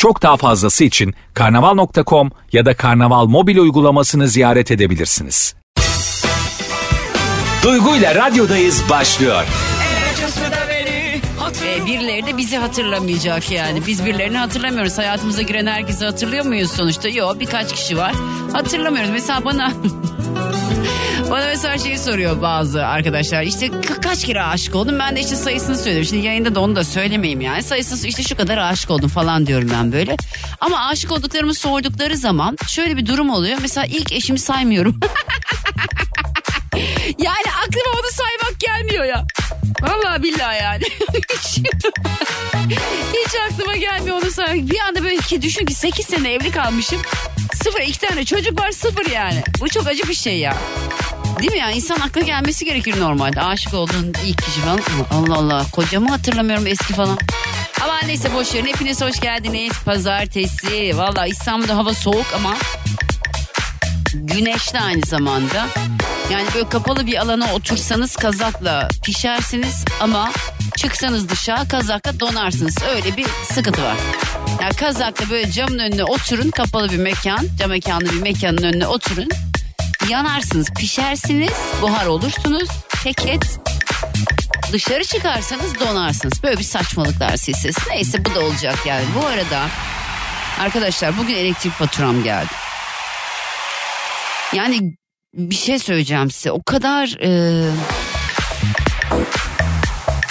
Çok daha fazlası için karnaval.com ya da karnaval mobil uygulamasını ziyaret edebilirsiniz. Duygu ile radyodayız başlıyor. Ve birileri de bizi hatırlamayacak yani. Biz birilerini hatırlamıyoruz. Hayatımıza giren herkesi hatırlıyor muyuz sonuçta? Yok birkaç kişi var. Hatırlamıyoruz. Mesela bana... Bana mesela şeyi soruyor bazı arkadaşlar. İşte ka- kaç kere aşık oldum? Ben de işte sayısını söylüyorum. Şimdi yayında da onu da söylemeyeyim yani. Sayısını işte şu kadar aşık oldum falan diyorum ben böyle. Ama aşık olduklarımı sordukları zaman şöyle bir durum oluyor. Mesela ilk eşimi saymıyorum. yani aklıma onu saymak gelmiyor ya. Vallahi billahi yani. hiç, hiç aklıma gelmiyor onu saymak. Bir anda böyle ki düşün ki 8 sene evli kalmışım. Sıfır iki tane çocuk var sıfır yani. Bu çok acı bir şey ya. Değil mi ya? İnsan akla gelmesi gerekir normalde. Aşık olduğun ilk kişi falan. Allah Allah. Kocamı hatırlamıyorum eski falan. Ama neyse boş verin. Hepiniz hoş geldiniz. Pazartesi. Valla İstanbul'da hava soğuk ama güneşli aynı zamanda. Yani böyle kapalı bir alana otursanız kazakla pişersiniz ama çıksanız dışarı kazakla donarsınız. Öyle bir sıkıntı var. Yani kazakla böyle camın önüne oturun kapalı bir mekan, cam mekanlı bir mekanın önüne oturun. Yanarsınız, pişersiniz, buhar olursunuz. Keket dışarı çıkarsanız donarsınız. Böyle bir saçmalıklar silsilesi. Neyse bu da olacak yani. Bu arada arkadaşlar bugün elektrik faturam geldi. Yani bir şey söyleyeceğim size. O kadar e,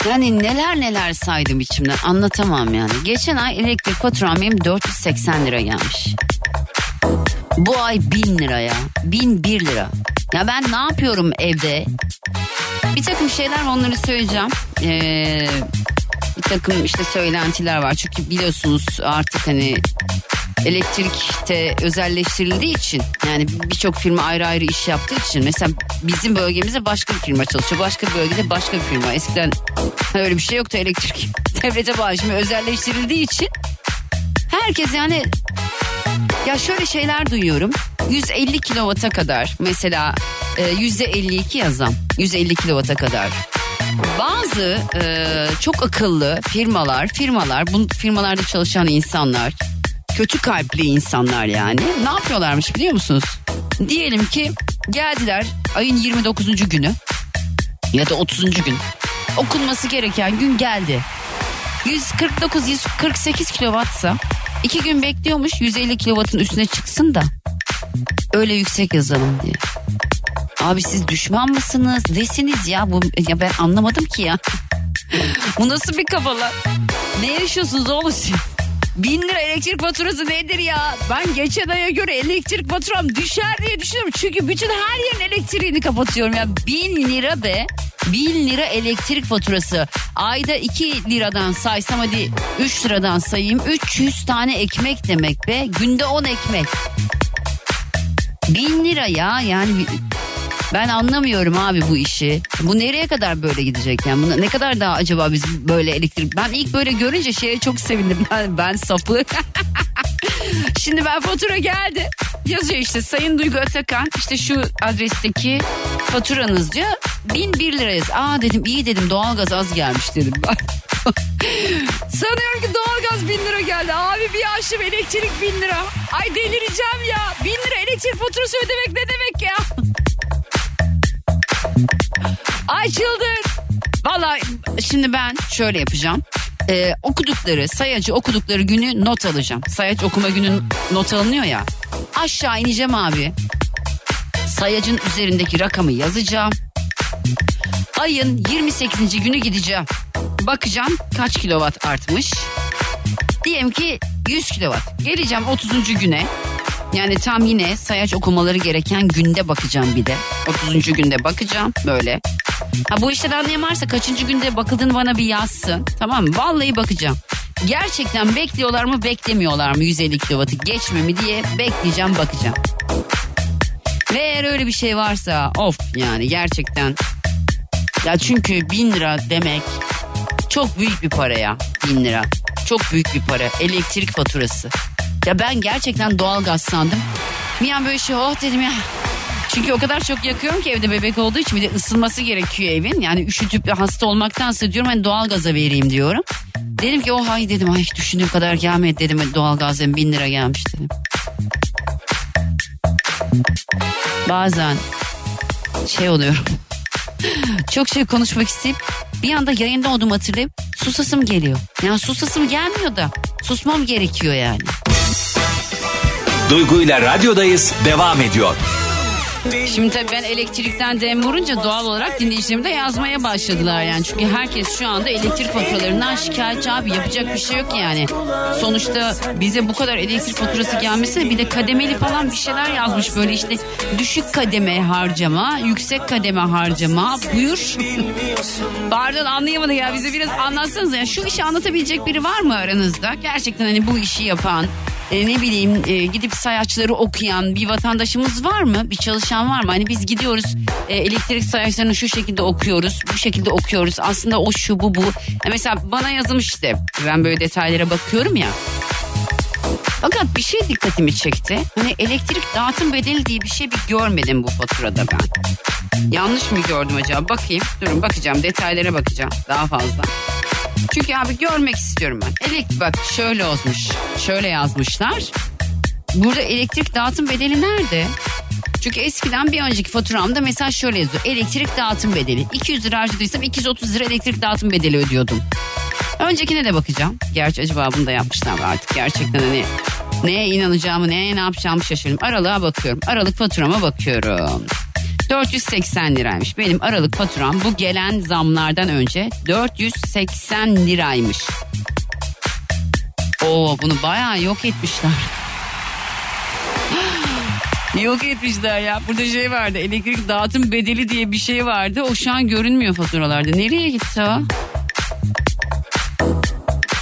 yani neler neler saydım içimden anlatamam yani. Geçen ay elektrik faturam benim 480 lira gelmiş. Bu ay 1000 liraya. 1001 lira. Ya ben ne yapıyorum evde? Bir takım şeyler onları söyleyeceğim. Ee, bir takım işte söylentiler var. Çünkü biliyorsunuz artık hani elektrikte özelleştirildiği için yani birçok firma ayrı ayrı iş yaptığı için mesela bizim bölgemizde başka bir firma çalışıyor. Başka bir bölgede başka bir firma. Eskiden öyle bir şey yoktu elektrik. Devlete bağlı şimdi özelleştirildiği için herkes yani ya şöyle şeyler duyuyorum. 150 kilovata kadar mesela e, %52 yazam 150 kilovata kadar. Bazı e, çok akıllı firmalar, firmalar, bu firmalarda çalışan insanlar, kötü kalpli insanlar yani ne yapıyorlarmış biliyor musunuz? Diyelim ki geldiler ayın 29. günü ya da 30. gün. Okunması gereken gün geldi. 149 148 kilovatsa iki gün bekliyormuş 150 kilovatın üstüne çıksın da öyle yüksek yazalım diye. Abi siz düşman mısınız? Nesiniz ya? Bu, ya ben anlamadım ki ya. Bu nasıl bir kafa lan? Ne yaşıyorsunuz oğlum siz? Bin lira elektrik faturası nedir ya? Ben geçen aya göre elektrik faturam düşer diye düşünüyorum. Çünkü bütün her yerin elektriğini kapatıyorum. Ya bin lira be. Bin lira elektrik faturası. Ayda iki liradan saysam hadi üç liradan sayayım. 300 tane ekmek demek be. Günde on ekmek. Bin lira ya yani ben anlamıyorum abi bu işi. Bu nereye kadar böyle gidecek yani? Buna ne kadar daha acaba biz böyle elektrik... Ben ilk böyle görünce şeye çok sevindim. Ben, ben sapı. Şimdi ben fatura geldi. Yazıyor işte Sayın Duygu Atakan işte şu adresteki faturanız diyor. Bin bir lira yaz. Aa dedim iyi dedim doğalgaz az gelmiş dedim ben. Sanıyorum ki doğalgaz bin lira geldi. Abi bir açtım elektrik bin lira. Ay delireceğim ya. Bin lira elektrik faturası ödemek ne demek ya? Ay çıldır. Valla şimdi ben şöyle yapacağım. Ee, okudukları sayacı okudukları günü not alacağım. Sayaç okuma günü not alınıyor ya. Aşağı ineceğim abi. Sayacın üzerindeki rakamı yazacağım. Ayın 28. günü gideceğim. Bakacağım kaç kilowatt artmış. Diyelim ki 100 kilowatt. Geleceğim 30. güne. Yani tam yine sayaç okumaları gereken günde bakacağım bir de. 30. günde bakacağım böyle. Ha bu işten anlayan varsa kaçıncı günde bakıldığını bana bir yazsın. Tamam mı? Vallahi bakacağım. Gerçekten bekliyorlar mı beklemiyorlar mı 150 kilovatı geçme mi diye bekleyeceğim bakacağım. Ve eğer öyle bir şey varsa of yani gerçekten. Ya çünkü bin lira demek çok büyük bir para ya bin lira. Çok büyük bir para elektrik faturası. Ya ben gerçekten doğalgaz sandım. Bir an böyle şey oh dedim ya. Çünkü o kadar çok yakıyorum ki evde bebek olduğu için bir de ısınması gerekiyor evin. Yani üşütüp hasta olmaktansa diyorum hani doğalgaza vereyim diyorum. Dedim ki oh hay dedim ay düşündüğüm kadar gelmedi dedim doğalgaz dedim bin lira gelmiş dedim. Bazen şey oluyorum. Çok şey konuşmak isteyip bir anda yayında olduğumu hatırlayıp susasım geliyor. Yani susasım gelmiyor da susmam gerekiyor yani. Duygu ile radyodayız devam ediyor. Şimdi tabii ben elektrikten dem vurunca doğal olarak dinleyicilerim de yazmaya başladılar yani. Çünkü herkes şu anda elektrik faturalarından şikayetçi abi yapacak bir şey yok yani. Sonuçta bize bu kadar elektrik faturası gelmesi bir de kademeli falan bir şeyler yazmış böyle işte düşük kademe harcama, yüksek kademe harcama buyur. Pardon anlayamadım ya bize biraz anlatsanız ya şu işi anlatabilecek biri var mı aranızda? Gerçekten hani bu işi yapan e, ne bileyim e, gidip sayaçları okuyan bir vatandaşımız var mı? Bir çalışan var mı? Hani biz gidiyoruz e, elektrik sayaçlarını şu şekilde okuyoruz, bu şekilde okuyoruz. Aslında o şu bu bu. E, mesela bana yazılmıştı. Ben böyle detaylara bakıyorum ya. Fakat bir şey dikkatimi çekti. Hani elektrik dağıtım bedeli diye bir şey bir görmedim bu faturada ben. Yanlış mı gördüm acaba? Bakayım. Durun bakacağım. Detaylara bakacağım. Daha fazla. Çünkü abi görmek istiyorum ben. Elektrik bak şöyle olmuş. Şöyle yazmışlar. Burada elektrik dağıtım bedeli nerede? Çünkü eskiden bir önceki faturamda mesela şöyle yazıyor. Elektrik dağıtım bedeli. 200 lira harcadıysam 230 lira elektrik dağıtım bedeli ödüyordum. Öncekine de bakacağım. Gerçi acaba bunu da yapmışlar mı artık gerçekten hani neye inanacağımı neye ne yapacağımı şaşırdım. Aralığa bakıyorum. Aralık faturama bakıyorum. 480 liraymış. Benim Aralık faturam bu gelen zamlardan önce 480 liraymış. Oo bunu bayağı yok etmişler. yok etmişler ya. Burada şey vardı elektrik dağıtım bedeli diye bir şey vardı. O şu an görünmüyor faturalarda. Nereye gitti o?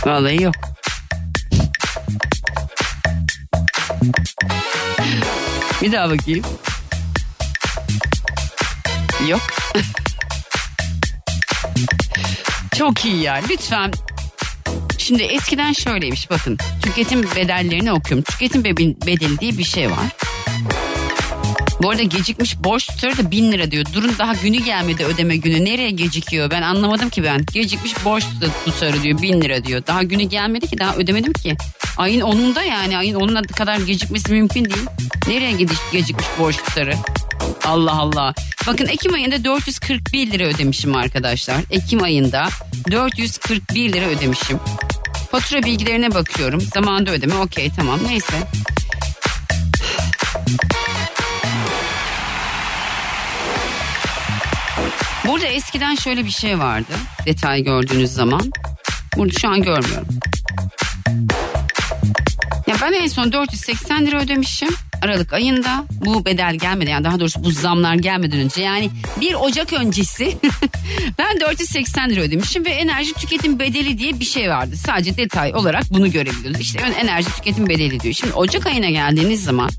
Vallahi yok. Bir daha bakayım. Yok. Çok iyi ya. Lütfen. Şimdi eskiden şöyleymiş bakın. Tüketim bedellerini okuyorum. Tüketim be- bedeli diye bir şey var. Bu arada gecikmiş borç tutarı da bin lira diyor. Durun daha günü gelmedi ödeme günü. Nereye gecikiyor? Ben anlamadım ki ben. Gecikmiş borç tutarı diyor bin lira diyor. Daha günü gelmedi ki daha ödemedim ki. Ayın 10'unda yani ayın 10'una kadar gecikmesi mümkün değil. Nereye gediş- gecikmiş borç tutarı? Allah Allah. Bakın Ekim ayında 441 lira ödemişim arkadaşlar. Ekim ayında 441 lira ödemişim. Fatura bilgilerine bakıyorum. Zamanında ödeme okey tamam neyse. Burada eskiden şöyle bir şey vardı. Detay gördüğünüz zaman. Burada şu an görmüyorum. Ya ben en son 480 lira ödemişim. Aralık ayında bu bedel gelmedi yani daha doğrusu bu zamlar gelmeden önce yani 1 Ocak öncesi ben 480 lira ödemişim ve enerji tüketim bedeli diye bir şey vardı. Sadece detay olarak bunu görebiliyoruz. İşte enerji tüketim bedeli diyor. Şimdi Ocak ayına geldiğiniz zaman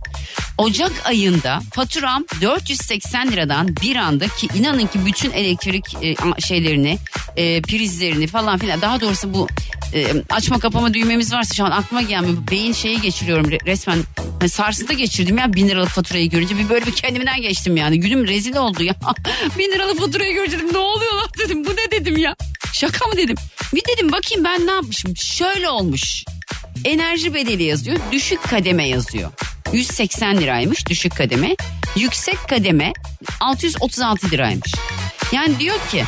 Ocak ayında faturam 480 liradan bir anda ki inanın ki bütün elektrik e, şeylerini e, prizlerini falan filan daha doğrusu bu e, açma kapama düğmemiz varsa şu an aklıma gelmiyor. Beyin şeyi geçiriyorum re- resmen. Hani sarsıntı geçirdim ya bin liralık faturayı görünce. Bir böyle bir kendimden geçtim yani. Günüm rezil oldu ya. bin liralık faturayı görünce dedim ne oluyor lan dedim. Bu ne dedim ya. Şaka mı dedim. Bir dedim bakayım ben ne yapmışım. Şöyle olmuş. Enerji bedeli yazıyor. Düşük kademe yazıyor. 180 liraymış düşük kademe. Yüksek kademe 636 liraymış. Yani diyor ki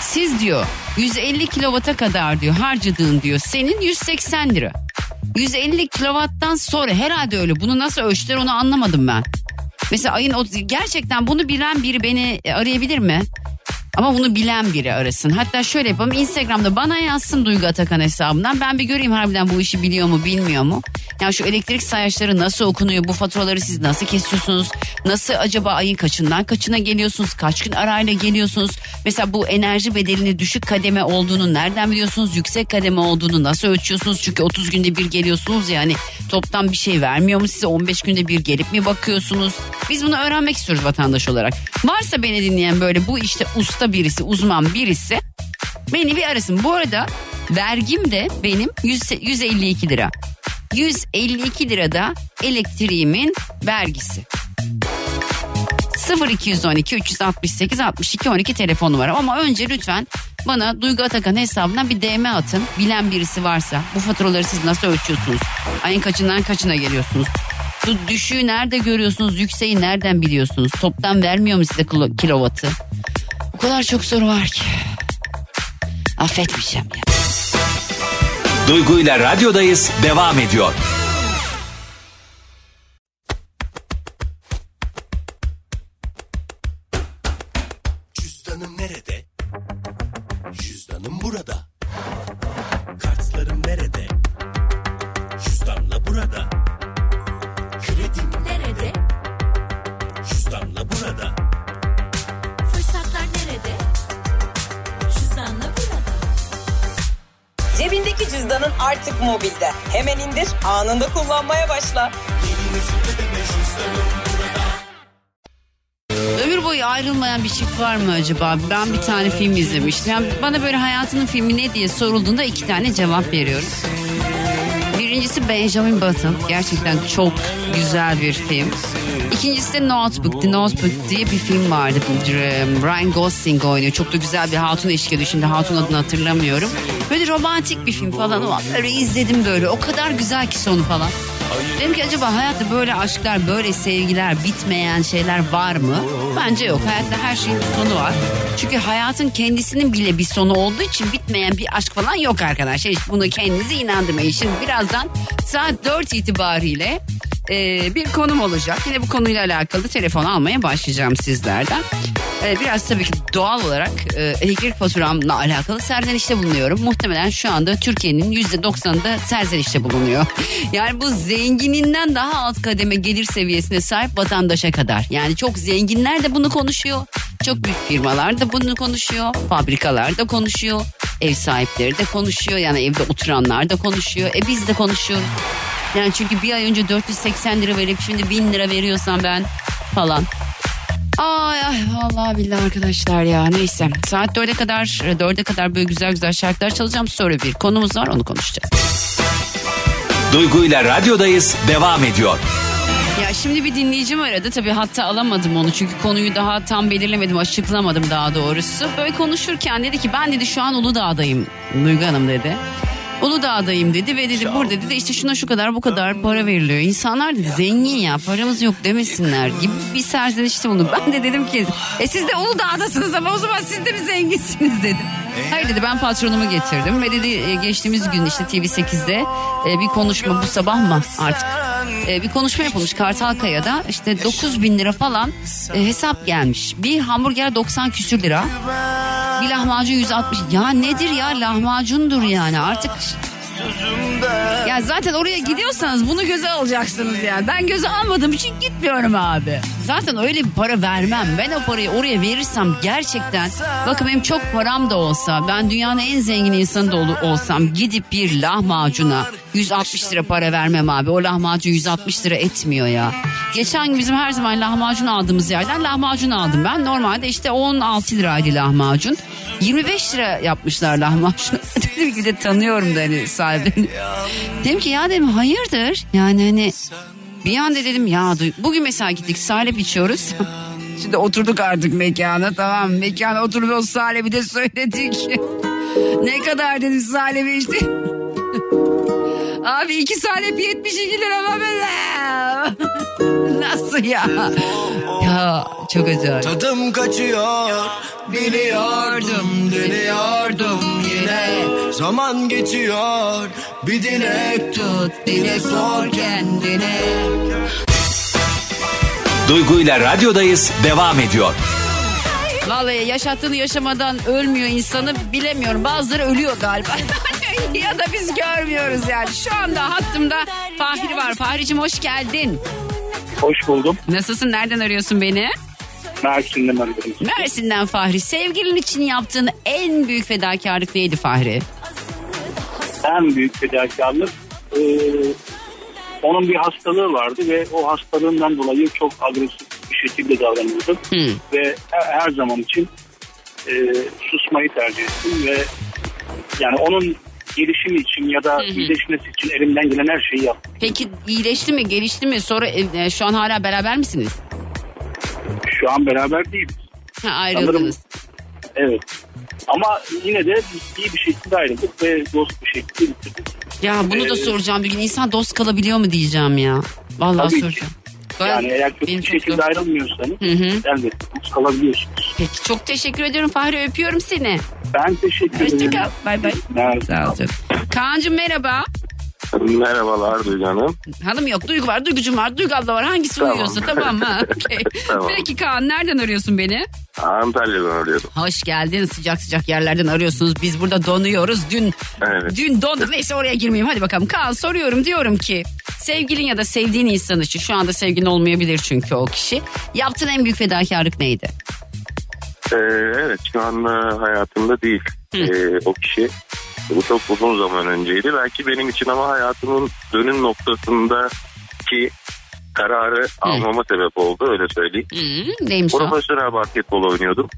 siz diyor 150 kilovata kadar diyor harcadığın diyor senin 180 lira. 150 kilovattan sonra herhalde öyle bunu nasıl ölçtüler onu anlamadım ben. Mesela ayın gerçekten bunu bilen biri beni arayabilir mi? Ama bunu bilen biri arasın. Hatta şöyle yapalım Instagram'da bana yazsın Duygu Atakan hesabından. Ben bir göreyim harbiden bu işi biliyor mu bilmiyor mu? Yani şu elektrik sayaçları nasıl okunuyor? Bu faturaları siz nasıl kesiyorsunuz? Nasıl acaba ayın kaçından kaçına geliyorsunuz? Kaç gün arayla geliyorsunuz? Mesela bu enerji bedelini düşük kademe olduğunu nereden biliyorsunuz? Yüksek kademe olduğunu nasıl ölçüyorsunuz? Çünkü 30 günde bir geliyorsunuz yani toptan bir şey vermiyor mu size? 15 günde bir gelip mi bakıyorsunuz? Biz bunu öğrenmek istiyoruz vatandaş olarak. Varsa beni dinleyen böyle bu işte usta birisi, uzman birisi beni bir arasın. Bu arada vergim de benim 100 152 lira. 152 lirada elektriğimin vergisi. 0212 368 62 12 telefon numaram ama önce lütfen bana Duygu Atakan hesabından bir DM atın. Bilen birisi varsa bu faturaları siz nasıl ölçüyorsunuz? Ayın kaçından kaçına geliyorsunuz? Bu düşüğü nerede görüyorsunuz? Yükseği nereden biliyorsunuz? Toptan vermiyor mu size kilo- kilovatı? O kadar çok soru var ki. Affetmeyeceğim ya. Duygu ile radyodayız devam ediyor. Boyu ayrılmayan bir çift var mı acaba? Ben bir tane film izlemiştim. Yani bana böyle hayatının filmi ne diye sorulduğunda iki tane cevap veriyorum. Birincisi Benjamin Button. Gerçekten çok güzel bir film. İkincisi de Notebook. The Notebook diye bir film vardı. Ryan Gosling oynuyor. Çok da güzel bir hatun eşlik ediyor. Şimdi hatun adını hatırlamıyorum. Böyle romantik bir film falan. Ama Böyle izledim böyle. O kadar güzel ki sonu falan. Dedim ki acaba hayatta böyle aşklar, böyle sevgiler, bitmeyen şeyler var mı? Bence yok. Hayatta her şeyin bir sonu var. Çünkü hayatın kendisinin bile bir sonu olduğu için bitmeyen bir aşk falan yok arkadaşlar. Hiç bunu kendinize inandırmayın. Şimdi birazdan saat 4 itibariyle e, bir konum olacak. Yine bu konuyla alakalı telefon almaya başlayacağım sizlerden. E, biraz tabii ki doğal olarak e, elektrik faturamla alakalı serzenişte bulunuyorum. Muhtemelen şu anda Türkiye'nin %90'ında serzenişte bulunuyor. Yani bu zengininden daha alt kademe gelir seviyesine sahip vatandaşa kadar. Yani çok zenginler de bunu konuşuyor. Çok büyük firmalar da bunu konuşuyor. Fabrikalar da konuşuyor. Ev sahipleri de konuşuyor. Yani evde oturanlar da konuşuyor. E biz de konuşuyoruz. Yani çünkü bir ay önce 480 lira verip şimdi 1000 lira veriyorsam ben falan. Ay ay vallahi billahi arkadaşlar ya neyse. Saat 4'e kadar 4'e kadar böyle güzel güzel şarkılar çalacağım. Sonra bir konumuz var onu konuşacağız. Duygu ile radyodayız devam ediyor. Ya şimdi bir dinleyicim aradı. Tabii hatta alamadım onu çünkü konuyu daha tam belirlemedim, açıklamadım daha doğrusu. Böyle konuşurken dedi ki ben dedi şu an Uludağ'dayım Duygu Hanım dedi. Uludağ'dayım dedi ve dedi burada dedi işte şuna şu kadar bu kadar para veriliyor. İnsanlar dedi zengin ya paramız yok demesinler gibi bir serzenişte bunu. Ben de dedim ki e siz de Uludağ'dasınız ama o zaman siz de mi zenginsiniz dedim. Hayır dedi ben patronumu getirdim ve dedi e, geçtiğimiz gün işte TV8'de e, bir konuşma bu sabah mı artık e, bir konuşma yapılmış Kartalkaya'da işte 9 bin lira falan e, hesap gelmiş. Bir hamburger 90 küsür lira. Bir lahmacun 160. Ya nedir ya lahmacundur yani artık. Ya zaten oraya gidiyorsanız bunu göze alacaksınız yani. Ben göze almadığım için gitmiyorum abi. Zaten öyle bir para vermem. Ben o parayı oraya verirsem gerçekten bakın benim çok param da olsa ben dünyanın en zengin insanı da ol- olsam gidip bir lahmacuna 160 lira para vermem abi. O lahmacun 160 lira etmiyor ya. Geçen gün bizim her zaman lahmacun aldığımız yerden lahmacun aldım ben. Normalde işte 16 liraydı lahmacun. 25 lira yapmışlar lahmacun. dedim ki de tanıyorum da hani sahibini. Dedim ki ya dedim hayırdır? Yani hani bir anda dedim ya bugün mesela gittik salep içiyoruz. Şimdi oturduk artık mekana tamam? Mekana oturup o salebi de söyledik. ne kadar dedim salebi işte. Abi iki salep 72 lira mı böyle? Nasıl ya? Ya çok acayip. Tadım kaçıyor Biliyordum dönüyordum yine Zaman geçiyor Bir dilek tut Dile sor kendine. Duygu ile radyodayız devam ediyor. Vallahi yaşattığını yaşamadan ölmüyor insanı bilemiyorum. Bazıları ölüyor galiba. ya da biz görmüyoruz yani. Şu anda hattımda Fahri var. Fahri'cim hoş geldin. Hoş buldum. Nasılsın? Nereden arıyorsun beni? Mersin'den arıyorum. Mersin'den Fahri. Sevgilin için yaptığın en büyük fedakarlık neydi Fahri? En büyük fedakarlık e, onun bir hastalığı vardı ve o hastalığından dolayı çok agresif bir şekilde davranıyordu. Hı. Ve her, her zaman için e, susmayı tercih ettim ve yani onun gelişimi için ya da iyileşmesi için elimden gelen her şeyi yaptım. Peki iyileşti mi, gelişti mi? Sonra e, şu an hala beraber misiniz? Şu an beraber değiliz. Ha, ayrıldınız. Evet. Ama yine de iyi bir şekilde ayrıldık ve dost bir şekilde bitirdik. Ya bunu da Ee, soracağım bir gün. İnsan dost kalabiliyor mu diyeceğim ya. Vallahi Tabii ki. Yani eğer kötü bir şekilde zor. ayrılmıyorsanız Hı hı. elbette kalabiliyorsunuz. Peki çok teşekkür ediyorum Fahri öpüyorum seni. Ben teşekkür ederim. Hoşçakal. Bay bay. Evet. Sağ ol canım. Kaan'cığım merhaba. Merhabalar Duygu Hanım. Hanım yok Duygu var Duygucum var Duygu abla var hangisi Tamam. uyuyorsa tamam mı? Okey. Tamam. Peki Kaan nereden arıyorsun beni? Antalya'dan arıyorum. Hoş geldin sıcak sıcak yerlerden arıyorsunuz. Biz burada donuyoruz. Dün Evet. dün donduk. Neyse oraya girmeyeyim. Hadi bakalım. Kaan soruyorum diyorum ki sevgilin ya da sevdiğin insan için şu anda sevgilin olmayabilir çünkü o kişi. Yaptığın en büyük fedakarlık neydi? Ee, evet şu an e, hayatımda değil ee, o kişi. Bu çok uzun zaman önceydi. Belki benim için ama hayatımın dönüm noktasındaki kararı almama sebep oldu öyle söyleyeyim. Hmm, neymiş o? Profesyonel basketbol oynuyordum.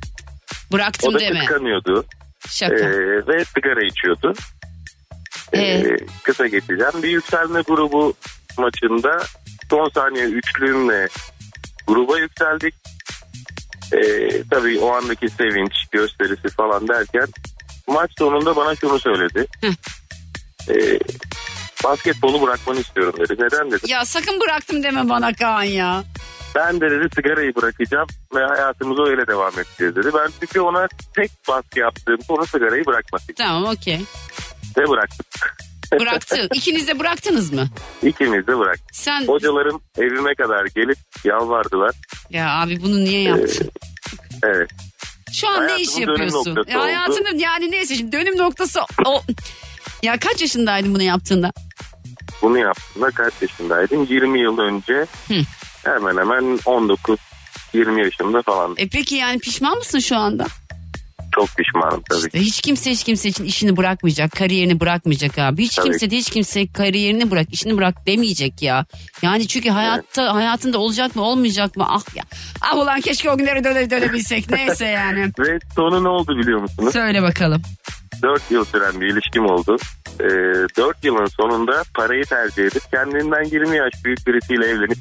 Bıraktım O da deme. kıskanıyordu. Şaka. Ee, ve sigara içiyordu. Ee, Ee? kısa geçeceğim. Bir yükselme grubu maçında son saniye üçlüğümle gruba yükseldik. Ee, tabii o andaki sevinç gösterisi falan derken maç sonunda bana şunu söyledi. Ee, basketbolu bırakmanı istiyorum dedi. Neden dedim. Ya sakın bıraktım deme bana Kaan ya. Ben de dedi sigarayı bırakacağım ve hayatımıza öyle devam edeceğiz dedi. Ben çünkü ona tek baskı yaptığım konu sigarayı bırakması. Tamam okey. Ve bıraktık. Bıraktı. İkiniz de bıraktınız mı? İkimiz de bıraktık. Sen Hocalarım evime kadar gelip yalvardılar. ya abi bunu niye yaptın? Evet. Şu an ne Hayatımın iş dönüm yapıyorsun? Ya oldu. hayatının yani neyse şimdi dönüm noktası o. Ya kaç yaşındaydın bunu yaptığında? Bunu yaptığımda kaç yaşındaydım? 20 yıl önce Hı. hemen hemen 19 20 yaşımda falan. E peki yani pişman mısın şu anda? Çok pişmanım tabii. İşte hiç kimse hiç kimse için işini bırakmayacak, kariyerini bırakmayacak abi. Hiç Tabii. kimse de hiç kimse kariyerini bırak, işini bırak demeyecek ya. Yani çünkü hayatta hayatında olacak mı olmayacak mı? Ah ya. Ah ulan keşke o günlere döne, dönebilsek. Neyse yani. Ve sonu ne oldu biliyor musunuz? Söyle bakalım. 4 yıl süren bir ilişkim oldu. Ee, 4 yılın sonunda parayı tercih edip kendinden 20 yaş büyük birisiyle evlenip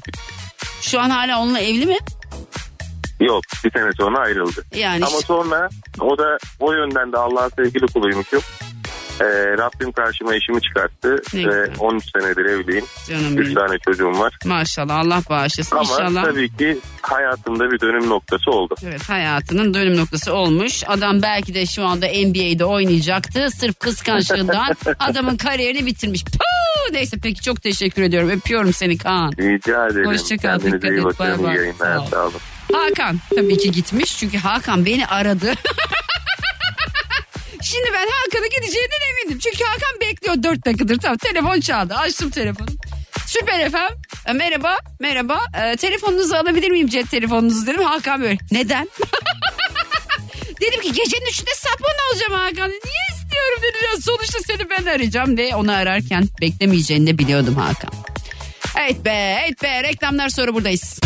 Şu an hala onunla evli mi? yok bir sene sonra ayrıldı. Yani Ama işte- sonra o da o yönden de Allah'a sevgili kuluymuşum. Ee, Rabbim karşıma eşimi çıkarttı Ne ve güzel. 13 senedir evliyim. Canım 3 benim. tane çocuğum var. Maşallah Allah bağışlasın Ama inşallah. tabii ki hayatımda bir dönüm noktası oldu. Evet hayatının dönüm noktası olmuş. Adam belki de şu anda NBA'de oynayacaktı. Sırf kıskançlığından adamın kariyerini bitirmiş. Puh! Neyse peki çok teşekkür ediyorum. Öpüyorum seni Kaan. Rica ederim. Hoşça kal, Kendinize dikkat iyi et, bakın. bay İyi bay. yayınlar. Sağ olun. Hakan tabii ki gitmiş. Çünkü Hakan beni aradı. Şimdi ben Hakan'ın gideceğinden emindim. Çünkü Hakan bekliyor dört dakikadır. Tamam telefon çaldı. Açtım telefonu. Süper efendim. E, merhaba, merhaba. E, telefonunuzu alabilir miyim cep telefonunuzu dedim. Hakan böyle. Neden? dedim ki gecenin üçünde sapon alacağım Hakan. Niye istiyorum dedim. Sonuçta seni ben arayacağım ve onu ararken beklemeyeceğini de biliyordum Hakan. Evet be, evet be. Reklamlar sonra buradayız.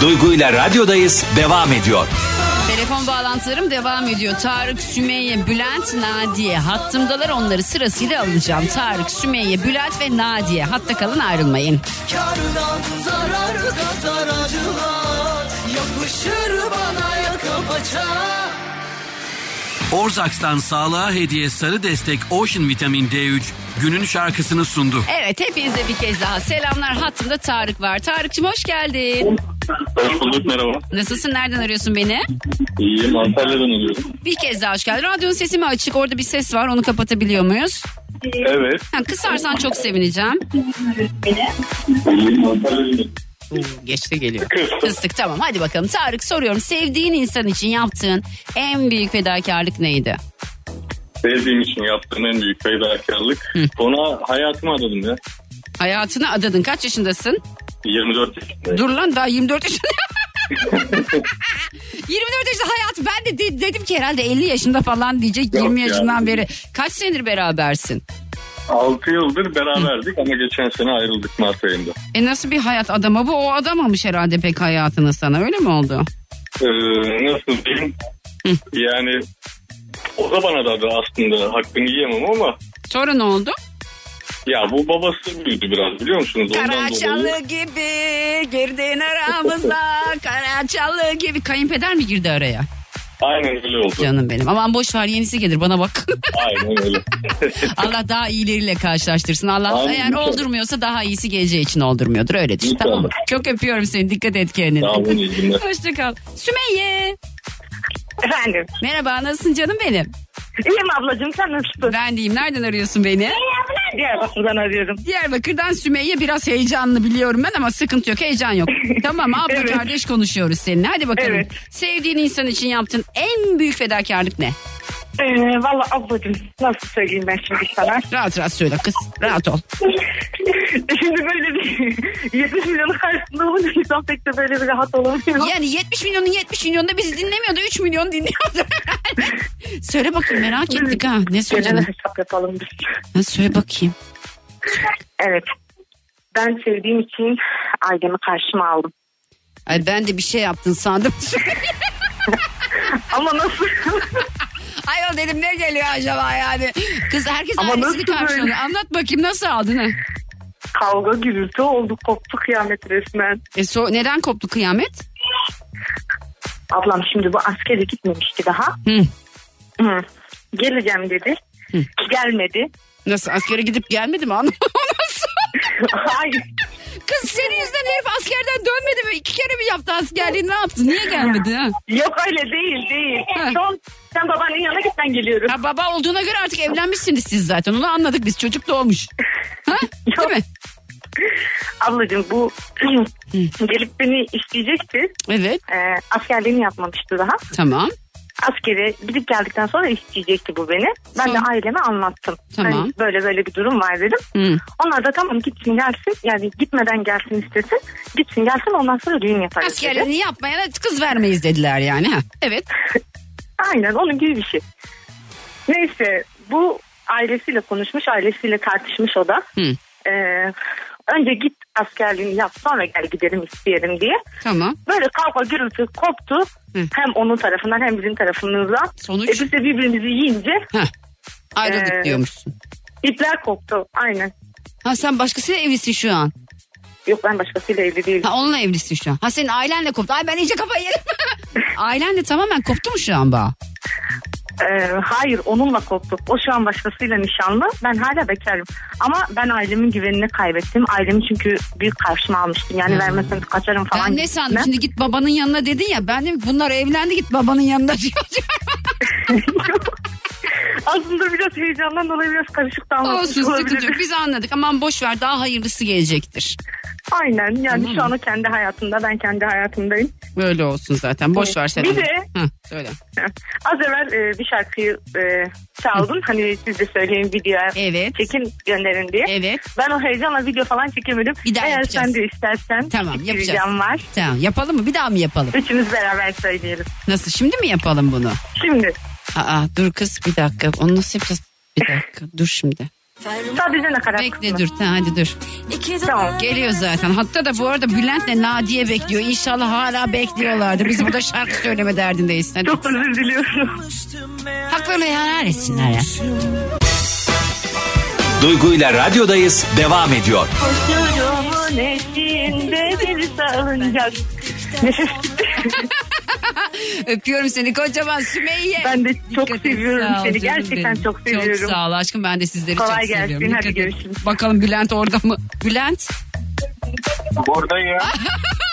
Duygu ile radyodayız devam ediyor. Telefon bağlantılarım devam ediyor. Tarık, Sümeyye, Bülent, Nadiye. Hattımdalar onları sırasıyla alacağım. Tarık, Sümeyye, Bülent ve Nadiye. Hatta kalın ayrılmayın. Kardan zarar katar acılar Yapışır bana yaka paça Orzaks'tan sağlığa hediye sarı destek Ocean Vitamin D3 günün şarkısını sundu. Evet hepinize bir kez daha selamlar. Hattımda Tarık var. Tarık'cığım hoş geldin. Hoş bulduk merhaba. Nasılsın? Nereden arıyorsun beni? İyiyim Antalya'dan arıyorum. Bir kez daha hoş geldin. Radyonun sesi mi açık? Orada bir ses var. Onu kapatabiliyor muyuz? Evet. Ha, kısarsan çok sevineceğim. İyiyim Antalya'dan Geçti geliyor. Kıstık tamam hadi bakalım. Tarık soruyorum. Sevdiğin insan için yaptığın en büyük fedakarlık neydi? Sevdiğim için yaptığım en büyük fedakarlık. Ona hayatımı adadım ya. Hayatını adadın. Kaç yaşındasın? 24 yaşındayım. Dur lan daha 24 yaşında. 24 yaşında hayat ben de de- dedim ki herhalde 50 yaşında falan diyecek Yok 20 ya. yaşından beri. Kaç senedir berabersin? 6 yıldır beraberdik ama geçen sene ayrıldık Mart ayında. E nasıl bir hayat adamı bu? O adamamış herhalde pek hayatını sana öyle mi oldu? Ee, nasıl diyeyim? Yani o da bana da aslında hakkını yiyemem ama Sonra ne oldu? Ya bu babası büyüdü biraz biliyor musunuz? Ondan Karaçalı dolayı gibi girdin aramıza Karaçalı gibi Kayınpeder mi girdi araya? aynen öyle oldu. Canım benim aman boş ver yenisi gelir bana bak. Aynen öyle. Allah daha iyileriyle karşılaştırsın. Allah Amin. eğer oldurmuyorsa daha iyisi geleceği için oldurmuyordur öyle düşün. Tamam. Çok öpüyorum seni. Dikkat et kendine. Sağ olun, iyi günler. Hoşça kal. Sümeyye. Efendim. Merhaba nasılsın canım benim? İyiyim ablacığım sen nasılsın? Ben deyim. Nereden arıyorsun beni? Diyarbakır'dan arıyorum. Diyarbakır'dan Sümeyye biraz heyecanlı biliyorum ben ama sıkıntı yok heyecan yok. tamam abla Evet. kardeş konuşuyoruz seninle. Hadi bakalım. Evet. Sevdiğin insan için yaptığın en büyük fedakarlık ne? Ee, Valla ablacığım nasıl söyleyeyim ben şimdi sana? Rahat rahat söyle kız. Rahat ol. şimdi böyle bir 70 milyonun karşısında olunca insan pek de böyle bir rahat olamıyor. Yani 70 milyonun 70 milyonu da bizi dinlemiyordu. 3 milyon dinliyordu. söyle bakayım merak ettik ha. Ne Genel söyleyeceksin? hesap yapalım biz. Ha, söyle bakayım. Evet. Ben sevdiğim için ailemi karşıma aldım. Ay ben de bir şey yaptın sandım. Ama nasıl? Ayol dedim ne geliyor acaba yani? Kız herkes Ama ailesini böyle? Anlat bakayım nasıl aldın ha? Kavga gürültü oldu koptu kıyamet resmen. E so neden koptu kıyamet? Ablam şimdi bu askere gitmemişti daha. Hı. Hı. Geleceğim dedi. Gelmedi. Nasıl askere gidip gelmedi mi? Hayır. Kız senin yüzünden herif askerden dönmedi mi? İki kere mi yaptı askerliği ne yaptı? Niye gelmedi ha? Yok öyle değil değil. Son sen babanın yanına gitmen geliyorum. Ha baba olduğuna göre artık evlenmişsiniz siz zaten. Onu anladık biz. Çocuk doğmuş. Ha? Değil mi? Ablacığım bu gelip beni isteyecekti. Evet. Ee, askerliğini yapmamıştı daha. Tamam. Askere gidip geldikten sonra isteyecekti bu beni. Ben de aileme anlattım. Tamam. Hani böyle böyle bir durum var dedim. Hı. Onlar da tamam gitsin gelsin. Yani gitmeden gelsin istesin. Gitsin gelsin ondan sonra düğün yaparız dedi. Askerliğini yapmayana kız vermeyiz dediler yani. Ha. Evet. Aynen onun gibi bir şey. Neyse bu ailesiyle konuşmuş ailesiyle tartışmış o da. Hı. Ee, önce git askerliğini yap sonra gel gidelim isteyelim diye. Tamam. Böyle kavga gürültü koptu. Hem onun tarafından hem bizim tarafımızdan. Sonuç? E biz de birbirimizi yiyince Ayrıldık Ee, diyormuşsun. ipler koptu aynen. Ha sen başkasıyla evlisin şu an. Yok ben başkasıyla evli değilim. Ha onunla evlisin şu an. Ha senin ailenle koptu. Ay ben iyice kafayı yedim. ailenle tamamen koptu mu şu an bağ? Ee, hayır onunla koptuk. O şu an başkasıyla nişanlı. Ben hala bekarım. Ama ben ailemin güvenini kaybettim. Ailemi çünkü büyük karşıma almıştım. Yani vermezsem kaçarım falan. Ben ne sandım gibisinden. şimdi git babanın yanına dedin ya. Ben de bunlar evlendi git babanın yanına diyor. Aslında biraz heyecandan dolayı biraz karışık da anlatmış Olsun sıkıntı yok. Biz anladık. Aman boş ver daha hayırlısı gelecektir. Aynen yani Tamam. şu an o kendi hayatında ben kendi hayatımdayım. Böyle olsun zaten. Boş ver sen. Bir onu. de Hı, söyle. az evvel e, bir şarkıyı e, çaldın. Hani siz de söyleyin videoya Evet. çekin gönderin diye. Evet. Ben o heyecanla video falan çekemedim. Bir daha Eğer yapacağız. sen de istersen Tamam bir yapacağız. ricam var. Tamam yapalım mı? Bir daha mı yapalım? Üçümüz beraber söyleyelim. Nasıl şimdi mi yapalım bunu? Şimdi Aa dur kız bir dakika. Onu nasıl yapacağız? Bir dakika dur şimdi. sadece nakarat Bekle dur tamam, hadi dur. Tamam. Geliyor zaten. Hatta da bu arada Bülent'le Nadiye bekliyor. İnşallah hala bekliyorlardı. Biz burada şarkı söyleme derdindeyiz. Hadi. Çok özür diliyorum. Haklarını helal etsinler ya. Duygu ile radyodayız devam ediyor. Koşurumun eşiğinde bir salıncak. Nefes Öpüyorum seni kocaman Sümeyye. Ben de çok Dikkat et, seviyorum ol seni. Gerçekten benim. çok seviyorum. Çok sağ ol aşkım ben de sizleri Kolay çok gelsin, seviyorum. hadi Dikkat et. görüşürüz. Bakalım Bülent orada mı? Bülent. Buradayım.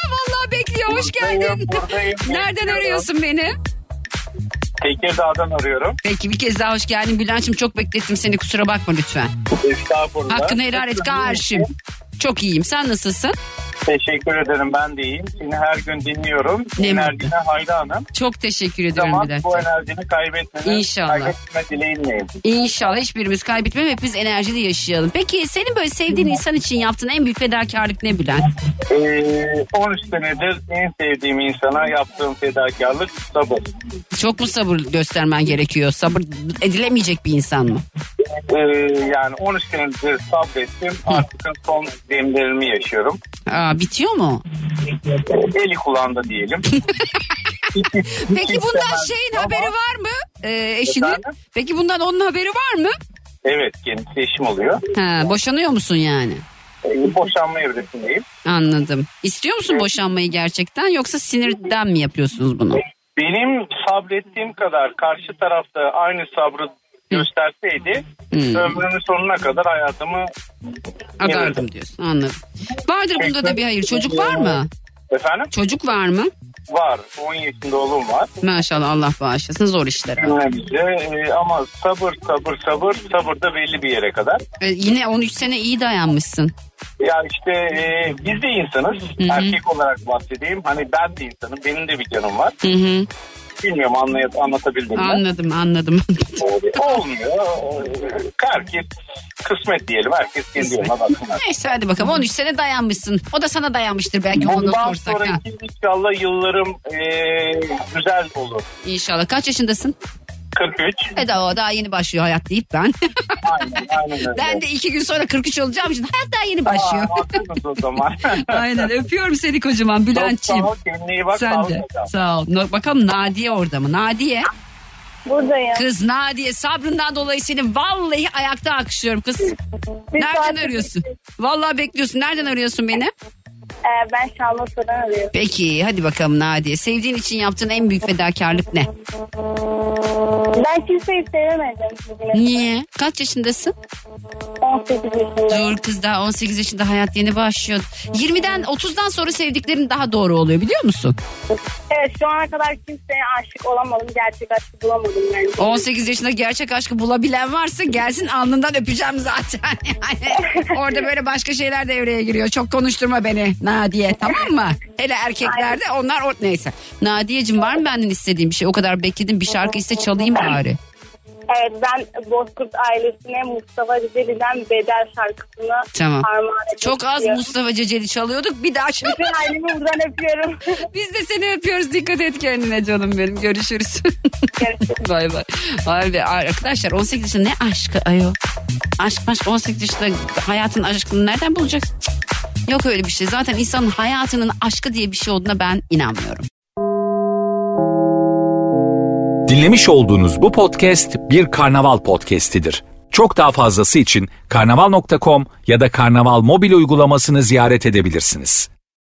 Vallahi bekliyor hoş geldin. buradayım. Nereden arıyorsun beni? Tekirdağ'dan arıyorum. Peki bir kez daha hoş geldin Bülent'ciğim çok beklettim seni kusura bakma lütfen. Estağfurullah. Hakkını helal et karşım. Çok iyiyim sen nasılsın? Teşekkür ederim ben de iyiyim. Seni her gün dinliyorum. Ne Enerjine hayranım. Çok teşekkür ederim Zaman Bülent. bu enerjini kaybetmene, İnşallah. kaybetme dileğinleyim. İnşallah hiçbirimiz kaybetmem hepimiz enerjili yaşayalım. Peki senin böyle sevdiğin insan için yaptığın en büyük fedakarlık ne Bülent? Ee, 13 senedir en sevdiğim insana yaptığım fedakarlık sabır. Çok mu sabır göstermen gerekiyor? Sabır edilemeyecek bir insan mı? Ee, yani 13 senedir sabrettim. Artık son demlerimi yaşıyorum. Aa, bitiyor mu? Eli kulağında diyelim. Peki bundan şeyin haberi var mı? Ee, eşinin. Peki bundan onun haberi var mı? Evet kendisi eşim oluyor. Ha, boşanıyor musun yani? Ee, boşanma evresindeyim. Anladım. İstiyor musun boşanmayı gerçekten yoksa sinirden mi yapıyorsunuz bunu? Benim sabrettiğim kadar karşı tarafta aynı sabrı gösterseydi Hmm. ömrümün sonuna kadar hayatımı Adardım diyorsun anladım. Vardır bunda da bir hayır. Çocuk var mı? Efendim? Çocuk var mı? Var. 10 yaşında oğlum var. Maşallah Allah bağışlasın zor işler. bize e, ama sabır sabır sabır sabır da belli bir yere kadar. Ee, yine 13 sene iyi dayanmışsın. Ya işte e, biz de insanız. Erkek olarak bahsedeyim. Hani ben de insanım. Benim de bir canım var. Hı hı. Bilmiyorum anlayıp anlatabildim mi? Anladım anladım. Olmuyor. Herkes kısmet diyelim. Herkes kendi yoluna baksın. Neyse hadi bakalım 13 sene dayanmışsın. O da sana dayanmıştır belki onu Bundan sorsak. Ha. sonraki inşallah yıllarım e, güzel olur. İnşallah kaç yaşındasın? 43. E daha, daha yeni başlıyor hayat deyip ben. Aynen, aynen öyle. ben de iki gün sonra 43 olacağım için hayat daha yeni başlıyor. Aa, o zaman. Aynen öpüyorum seni kocaman Bülent'ciğim. Çok sağ ol, kendine iyi bak, Sen de sağ ol. No- Bakalım Nadiye orada mı? Nadiye. Buradayım. Kız Nadiye sabrından dolayı seni vallahi ayakta alkışlıyorum kız. Nereden arıyorsun? Vallahi bekliyorsun. Nereden arıyorsun beni? Ee, ben Şanlıurfa'dan arıyorum. Peki hadi bakalım Nadiye. Sevdiğin için yaptığın en büyük fedakarlık ne? Ben kimseyi sevemedim. Niye? Kaç yaşındasın? 18 yaşındayım. Dur kız daha 18 yaşında hayat yeni başlıyor. 20'den 30'dan sonra sevdiklerin daha doğru oluyor biliyor musun? Evet şu ana kadar kimseye aşık olamadım. Gerçek aşkı bulamadım bence. 18 yaşında gerçek aşkı bulabilen varsa gelsin alnından öpeceğim zaten. Yani orada böyle başka şeyler devreye giriyor. Çok konuşturma beni Nadiye tamam mı? Hele erkeklerde onlar or- neyse. Nadiyeciğim var mı benden istediğin bir şey? O kadar bekledim bir şarkı iste çalayım bari. Evet ben Bozkurt ailesine Mustafa Ceceli'den Bedel şarkısını Tamam. armağan etmek Çok az istiyorum. Mustafa Ceceli çalıyorduk. Bir daha çal. Bütün ailemi buradan öpüyorum. Biz de seni öpüyoruz. Dikkat et kendine canım benim. Görüşürüz. bay bay. Abi arkadaşlar 18 yaşında ne aşkı ayol? Aşk maşk 18 yaşında hayatın aşkını nereden bulacaksın? Cık. Yok öyle bir şey. Zaten insanın hayatının aşkı diye bir şey olduğuna ben inanmıyorum. Dinlemiş olduğunuz bu podcast bir karnaval podcastidir. Çok daha fazlası için karnaval.com ya da karnaval mobil uygulamasını ziyaret edebilirsiniz.